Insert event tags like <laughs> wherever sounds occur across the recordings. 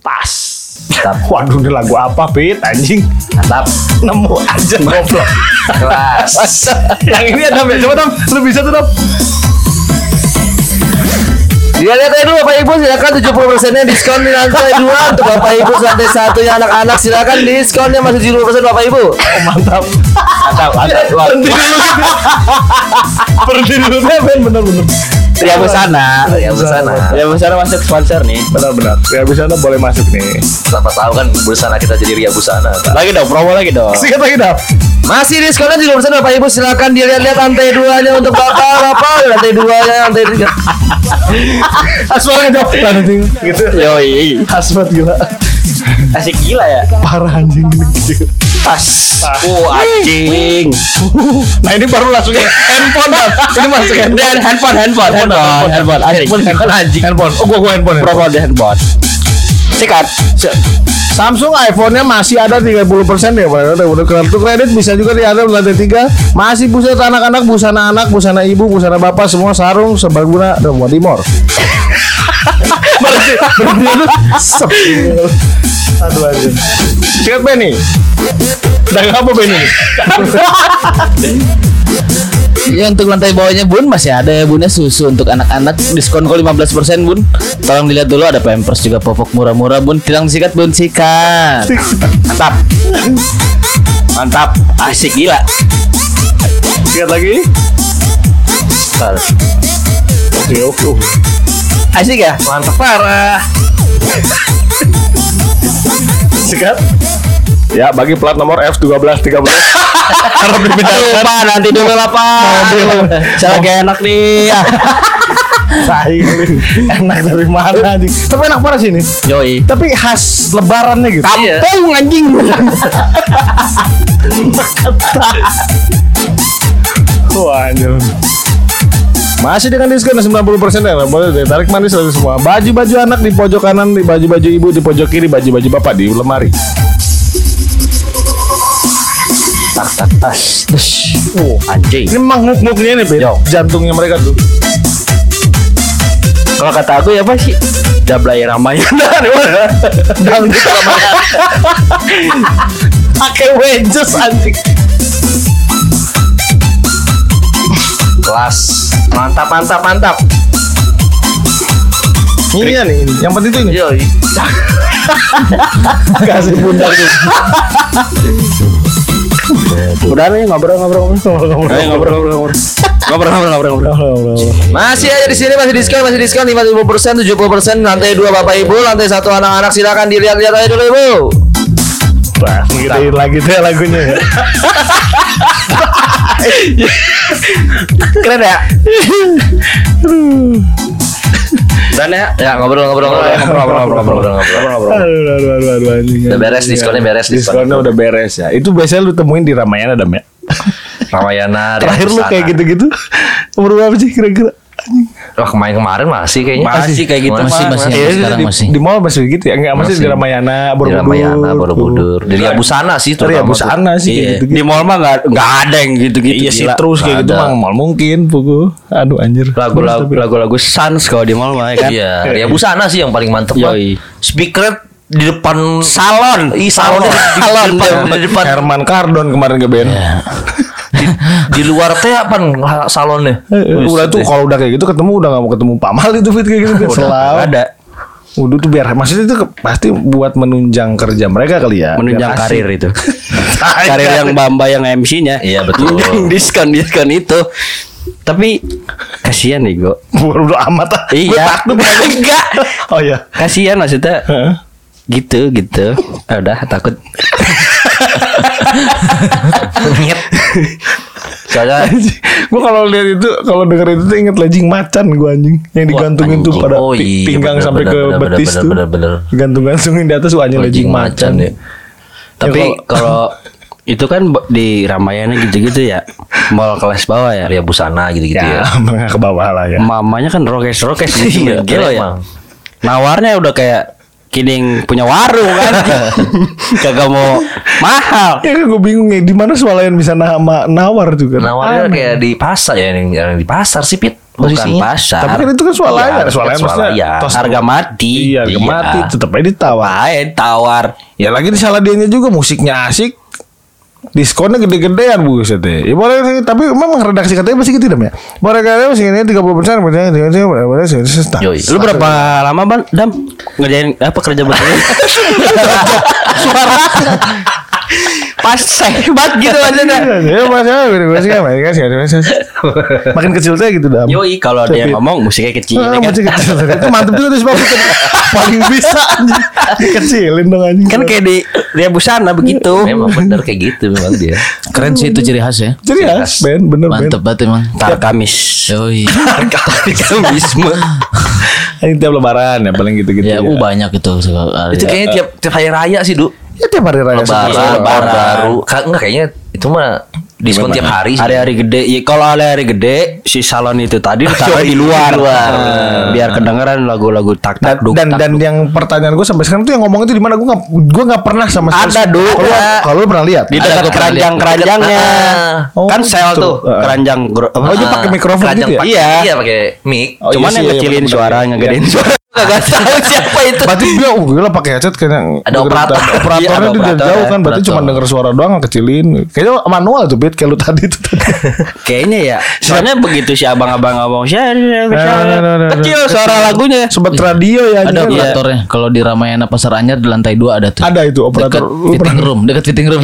Tas. Mantap. Waduh ini lagu apa Pit anjing. Mantap. Nemu aja. Goblok. Kelas. <laughs> Yang ini ada ya Coba Tam Lu bisa tuh Tam Dia lihat aja dulu Bapak Ibu. Silakan 70 persennya diskon di lantai 2 untuk Bapak Ibu lantai satunya anak-anak silakan diskonnya masih 70 persen Bapak Ibu. Oh mantap. Mantap, mantap. Berhenti dulu Berhenti dulu Ben bener-bener Ria Busana, Ria Busana. Ria Busana masuk sponsor nih. Benar-benar Ya bisa anda boleh masuk nih Siapa tahu kan busana kita jadi Ria Busana. Lagi dong, promo lagi dong. Sikat lagi Dap Masih diskonnya 70 persen Bapak Ibu silakan dilihat-lihat lantai 2-nya untuk Bapak, Bapak. Lantai 2-nya, lantai 3. Asbalnya jauh Lantai gitu Yoi. Asbat gila <laughs> Asik gila ya. Parah anjing gitu Tas. Oh, anjing. <laughs> Nah ini baru langsung ya handphone Dap Ini masuk handphone Dan handphone, handphone, handphone, handphone, anjing, handphone, anjing. Handphone Oh gua gua handphone ya. Promo di handphone. Sikat. Samsung iPhone-nya masih ada 30% ya Pak. Udah, udah kartu kredit bisa juga di ada lantai 3. Masih busana anak-anak, busana anak, busana ibu, busana bapak semua sarung serbaguna dan berhenti dulu. Sep. Aduh anjir. Sikat Benny. Dagang apa Benny? <laughs> Ya untuk lantai bawahnya Bun masih ada ya Bun ya susu untuk anak-anak diskon kok 15% Bun. Tolong dilihat dulu ada Pampers juga popok murah-murah Bun. Tilang sikat Bun sikat. Mantap. Mantap. Asik gila. Sikat lagi. Oke oke. oke. Asik ya? Mantap parah. Sikat. Ya bagi plat nomor F1213 Harap <laughs> Aduh, dipindahkan Pak, nanti dulu lah, Pak. Saya lagi enak nih. <laughs> Tai Enak dari mana anjing Tapi enak parah sih ini Yoi. Tapi khas lebarannya gitu Iya. Kampung anjing <laughs> Wah anjir masih dengan diskon 90% ya boleh deh tarik manis lagi semua baju-baju anak di pojok kanan di baju-baju ibu di pojok kiri baju-baju bapak di lemari Tak tak tas. Oh, anjing. ini memang nguk-nguknya nih. Yo. jantungnya mereka tuh Kalau kata aku ya apa sih? Dablay Ramayana. Dangdut Ramayana. pakai wedges anjing Kelas. Mantap, mantap, mantap. ini ya nih ini. yang penting tuh ini Yoi. <laughs> kasih pundak tuh Udah nih ngobrol-ngobrol. Ayo ngobrol-ngobrol. Ngobrol-ngobrol ngobrol. Masih aja di sini masih diskon, masih diskon 50%, 70%, lantai 2 Bapak Ibu, lantai 1 anak-anak silakan dilihat-lihat aja dulu Ibu. Wah, ngiriin lagi tuh ya lagunya ya. <laughs> Keren ya? Dan ya, ya ngobrol-ngobrol ngobrol ngobrol ngobrol ngobrol ngobrol. Aduh, aduh, aduh, aduh, aduh, anjing. Udah beres, diskonnya beres, diskon. Diskonnya udah beres ya. Itu biasanya lu temuin di Ramayana Dam ya. Ramayana. Terakhir lu Ria kayak Busana. gitu-gitu. Umur berapa sih kira-kira? Anjing. Wah kemarin-kemarin masih kayaknya. Masih kayak gitu, masih, masih. Iya, sekarang di, masih. Di mall masih gitu ya. Enggak masih, Masih. di Ramayana, Di Borobudur. Ramayana, Borobudur. Di Ria Busana sih Tuh. Ria terutama tuh. Busana sih Iya. gitu-gitu. Di mall mah nggak nggak ada yang gitu-gitu. Iya sih gila. terus kayak gitu mah mal mungkin pugu. Aduh anjir. Lagu-lagu lagu-lagu Sans kalau di mall mah ya kan. Iya, Ria Busana sih yang paling mantep. Yoi. Speaker di depan Salon. Ih, salonnya di, di, Salon, depan, iya. di depan Herman Kardon kemarin ke band. <laughs> di, di luar teh apa salonnya? Eh, udah tuh kalau udah kayak gitu ketemu udah gak mau ketemu Pamal itu fit kayak gitu kan. Selalu ada. Udah tuh biar maksudnya itu pasti buat menunjang kerja mereka kali ya. menunjang Biar asik. karir itu. <laughs> karir yang Bamba yang MC-nya. Iya, betul. <laughs> diskon diskon itu. Tapi kasihan nih Go. <laughs> Bodoh amat ah. Gua Iya. takut Enggak. Oh iya. Kasihan maksudnya. Heeh. Gitu gitu. Ah, udah takut. <laughs> Nyet. Soalnya gue kalau lihat itu kalau denger itu tuh inget lejing macan gue anjing yang digantungin tuh anjing. pada Oh, iya, pinggang bener, sampai bener, ke bener, betis bener, tuh bener, bener. gantung-gantungin di atas anjing lejing Lejing macan, macan, ya. Tapi Tapi- kalau itu kan di Ramayana gitu-gitu ya. Mall kelas bawah ya. Ria Busana gitu-gitu ya, ya. <laughs> ke bawah lah ya Mamanya kan rokes-rokes gitu. Iya, Gila ya. Nawarnya udah kayak kidding punya warung kan. <laughs> Kagak mau mahal. ya kan gue bingung ya di mana swalayan bisa nama nawar juga Aneh. kayak di pasar ya yang yang di pasar sih Pit. Bukan posisinya. pasar. Tapi kan itu kan swalaya, Iya, swalaya dekat maksudnya swalaya. tos- harga mati. Iya, harga mati tetap aja ditawar. Lain tawar. Ya lagi di salah dianya juga musiknya asik. Diskonnya gede-gedean bu ya. Ya boleh sih, tapi memang redaksi katanya masih gitu dam ya. Boleh katanya masih ini 30 persen, boleh boleh Yoi. Lu berapa lama ban dam ngerjain apa kerja betul? Suara <laughs> pas sebat gitu <laughs> maksudnya. Ya masalah gue sih kan, makin kecil saya gitu dam. Yoi kalau dia Tapi- ngomong musiknya kecil Ah, kan. masih kecil. Itu mantep juga tuh sebab itu <laughs> paling bisa. Dikecilin dong anjing. Kan kayak di dia busana begitu. Memang bener kayak gitu memang dia. Keren sih itu ciri khas ya. Jadi ya, Ben, bener Ben. Mantep banget emang. Tar Kamis. Yoi. <laughs> Kamisme. Ini tiap lebaran ya paling gitu-gitu. Ya, uh, banyak itu. Itu kayaknya tiap tiap hari raya sih, Du. Ya tiap hari raya. Lebaran, lebaran baru. Ka- Enggak kayaknya itu mah diskon tiap hari sih. Hari-hari gede. Ya, kalau hari-hari gede si salon itu tadi <laughs> ditaruh di luar. Biar kedengeran lagu-lagu tak Dan, tak duk dan, tak, dan duk. yang pertanyaan gue sampai sekarang tuh yang ngomong itu di mana gue nggak gue nggak pernah sama sekali. Ada, Du. Kalau lu pernah lihat? di dekat keranjang-keranjangnya. Oh, kan sel gitu. tuh, keranjang? Oh, dia pakai mikrofon gitu ya? Iya. Iya, pakai mic. Oh, Cuman iya yang sih, iya, kecilin suara, Iya. ngegedein suara. Gak tahu siapa itu. Berarti dia uh gila pakai headset kayak Ada operator. Iya, operatornya ada tuh dari operator, jauh kan berarti cuma denger suara doang kecilin. Kayaknya manual tuh beat kayak lu tadi tuh. <laughs> Kayaknya ya. Soalnya begitu si abang-abang ngomong "Share, share, Nah, share." nah, nah, nah, kecil nah. suara lagunya. Sobat radio ya Ada operatornya. Kalau di Ramayana Pasar Anyar di lantai dua ada tuh. Ada itu operator. Fitting pernah- room, dekat fitting room.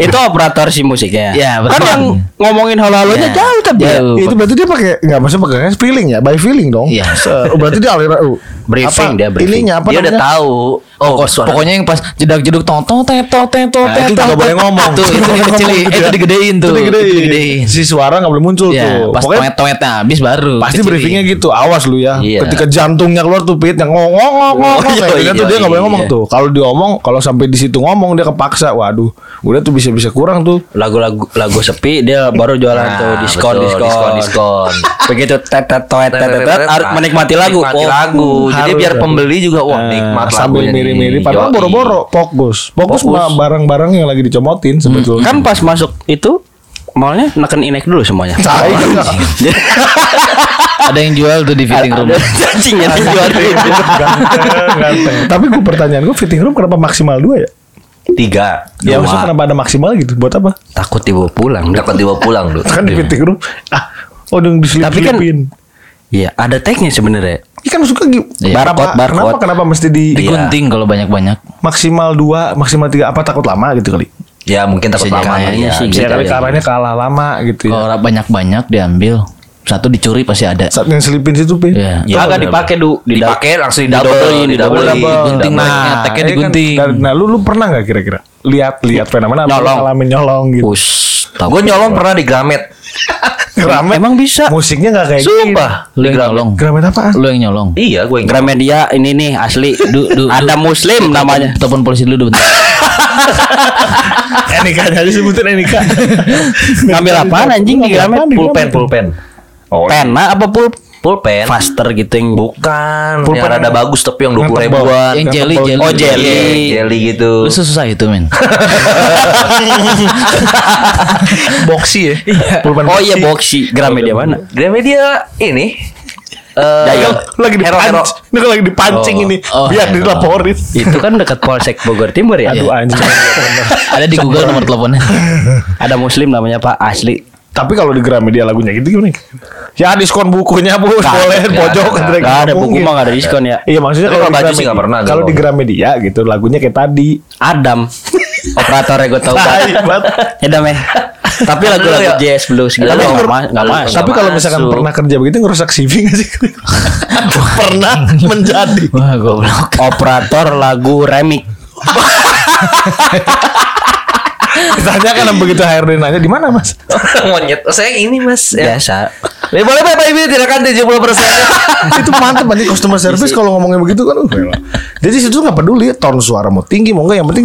Itu operator si musiknya. Iya, Kan betul. yang ngomongin halo-halonya Iya. jauh tapi. Ya, itu berarti dia pakai nggak maksudnya pakai feeling ya, by feeling dong. Iya. Oh, berarti dia aliran uh, Briefing apa, dia briefing. Ininya apa Dia udah namanya? tahu. Oh, Pokok- suara. pokoknya yang pas jedak-jeduk tong tong tet tot tet tot Nah, itu tet, nggak boleh ngomong. Tuh, itu dikecilin, ngomong gitu itu digedein tuh. Itu digedein. Itu digedein. Si suara nggak boleh muncul Ya, tuh. pas Pokoknya toet toetnya habis baru. pasti kecilin. briefingnya gitu. Awas lu ya. Iya. Ketika jantungnya keluar tuh pit yang ngomong ngomong ngomong Oh, iya, kayak gitu tuh iya, dia nggak boleh iya. ngomong tuh. Kalau dia ngomong, kalau sampai di situ ngomong dia kepaksa. Waduh, udah tuh bisa bisa kurang tuh. Lagu-lagu lagu sepi dia baru jualan Nah, tuh diskon diskon diskon. <laughs> Begitu tet tet toet tet tet tet, harus menikmati lagu. Menikmati Oh, lagu. Jadi harus, biar harus. pembeli juga wah nikmat sambil lagunya nih. mirip-mirip. Padahal Yoi. boro-boro fokus. Fokus mah barang-barang yang lagi dicomotin sebetulnya. Kan pas masuk itu mallnya neken inek dulu semuanya. <laughs> Ada yang jual tuh di fitting room. Cacing yang dijual <laughs> di. Tapi gue pertanyaan gue fitting room kenapa maksimal dua ya? Tiga. Ya maksudnya kenapa ada maksimal gitu? Buat apa? Takut dibawa pulang. Dapat dibawa pulang dulu. Kan di fitting room. Ah, oh dong diselip Tapi kan-. Iya, ada tagnya sebenarnya. Ikan suka gitu. Iya, barcode, kenapa, barcode. kenapa kenapa mesti di Digunting kalau banyak-banyak. maksimal dua, maksimal tiga? Apa takut lama gitu kali? Ya mungkin takut Bisa lama kali ya. sih. Bisa Gitu kali ya. caranya kalah lama gitu ya. Kalau banyak-banyak diambil, satu dicuri pasti ada. Saat yang selipin situ pin. Iya. Ya, Agak dipakai du, di Dipakai langsung Didouble-in, didouble, didouble-in. Gunting Nah, tagnya, tagnya ya kan, digunting. dan- Nah, lu lu pernah nggak kira-kira lihat lihat fenomena apa Nyolong. ngalamin nyolong gitu? Push. Gue nyolong pernah di Gramet. Gramet. Emang bisa? Musiknya nggak kayak gini. Sumpah. Lu yang nyolong. Gramet apaan? Lu yang nyolong. Iya, gue yang Gramedia ini nih asli. Du, du, <laughs> Ada muslim namanya. Telepon polisi dulu bentar. <laughs> Enika aja sebutin Enika. Ngambil apaan anjing di Gramet? pulpen, pulpen. Oh, Pena apa pul Pulpen. faster gitu yang Bukan. Pulpen yang rada yang- bagus tapi yang dua puluh ribuan. Yang jelly, jelly. Oh, jelly. Iya, jelly gitu. Lu sesusah itu men. <laughs> boxy ya. Pulpen Oh iya boxy. Gramedia mana? Gramedia ini. Eh, Jayong. lagi dipancing. Ini lagi dipancing Oh. ini. Oh, Biar hero. dilaporin. Itu kan dekat Polsek Bogor Timur ya. Aduh anjing. <laughs> Ada di Google nomor teleponnya. Ada muslim namanya Pak asli. Tapi kalau di Gramedia lagunya gitu gimana? Ya diskon bukunya bos boleh pojok ada, Nggak Gak ada buku mungkin. mah gak ada diskon ya. Iya maksudnya Tapi kalau kalau di baju sih Gramedia- nggak pernah Kalau di Gramedia gitu lagunya kayak tadi. Adam. <laughs> Operatornya gue tau banget. banget. Ya. Tapi lagu-lagu ya? jazz blues gitu Lu nggak nggak- ma- nggak lu- masuk. Tapi kalau misalkan pernah kerja begitu ngerusak CV gak sih? <laughs> pernah menjadi. Wah, goblok. Operator lagu remix. <laughs> Ditanyakan begitu HRD nanya di mana mas? <laughs> Monyet. Oh, saya ini mas. Ya. Biasa. Ya, boleh Bapak Ibu tidak kan 70 persen. <laughs> itu mantep aja customer service kalau ngomongnya begitu kan. Uh. Jadi situ nggak peduli tone suara mau tinggi mau enggak yang penting.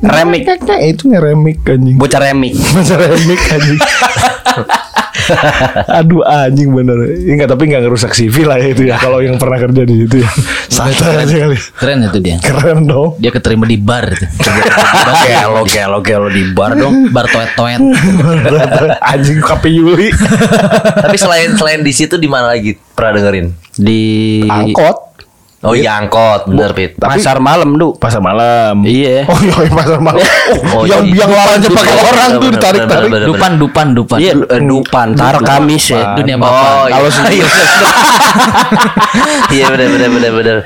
Remik. Itu ngeremik anjing. Bocah remix. Masa remik anjing. <laughs> <laughs> Aduh anjing bener. Enggak tapi enggak ngerusak CV lah ya itu ya kalau yang pernah kerja di situ ya. <laughs> Santai aja kali. Keren itu dia. Keren dong. Dia keterima di bar itu. <laughs> Kelo kelo kelo di bar dong. Bar toet-toet. anjing kape Yuli. Tapi selain selain di situ di mana lagi pernah dengerin? Di Angkot. Oh iya angkot, bener Pit. pasar malam, Du. Pasar malam. Iya. <laughs> Oh iya pasar malam. <laughs> Oh, yang iya. yang lawannya pakai Dupan, orang tuh bener, bener. Dupan, dupan, dupan. Iya, eh, dupan. Tar Kamis ya. Dunia Oh, bapak. kalau iya. <laughs> Iya bener bener bener bener.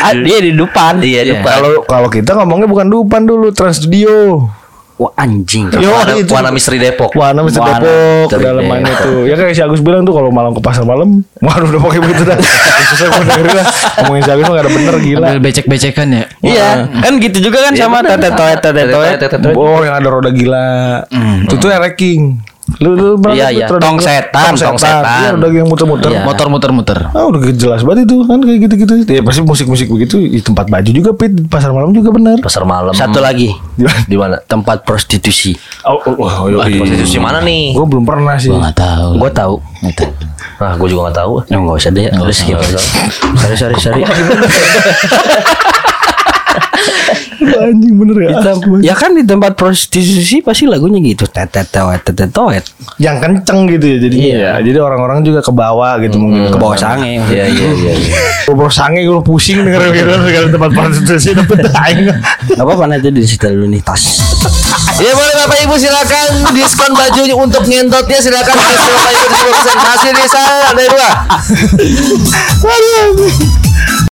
Ah, dia di depan. Iya Dupan. Kalau kalau kita ngomongnya bukan Dupan dulu, Trans Studio. Wah anjing. Yo, Warna, itu. Warna Misteri Depok. Wah, namanya Wah, Depok dalamannya tuh. Ya kayak si Agus bilang tuh kalau malam ke pasar malam, <laughs> waduh udah pakai begitu dah. <laughs> Susah gue dengerin lah. Ngomongin si Agus mah gak ada bener gila. Ambil becek-becekan ya. Iya, kan gitu juga kan sama tete toet tete toet. Oh, yang ada roda gila. Itu tuh ranking. Lu lu Iya, iya. roda Tong setan, Tong setan. setan. Iya, roda yang muter-muter. Iya. Motor muter-muter. Ah udah jelas banget itu kan kayak gitu-gitu. Ya pasti musik-musik begitu di tempat baju juga Pit di pasar malam juga benar. Pasar malam. Satu lagi Di mana? tempat prostitusi. Oh, oh, oh, oh, Prostitusi mana nih? Gue belum pernah sih. Gua nggak tahu. Gue tahu. Nah, gue juga gak tahu. Ya nggak usah deh. Udah skip aja. Sorry sorry sorry. <laughs> <laughs> Anjing bener ya. Tem- ya kan di tempat prostitusi pasti lagunya gitu. Tete toet tete toet. Yang kenceng gitu ya jadinya Iya. ya. Jadi orang-orang juga ke bawah gitu mungkin Ke bawah sange. Iya iya iya. <laughs> iya. Gue sange gue pusing denger gitu segala tempat prostitusi tapi <laughs> aing. Gak apa-apa nanti di situ dulu nih tas. Ya boleh Bapak Ibu silakan diskon baju untuk ngentotnya silakan diskon Bapak Ibu 10%. Masih di sana ada dua.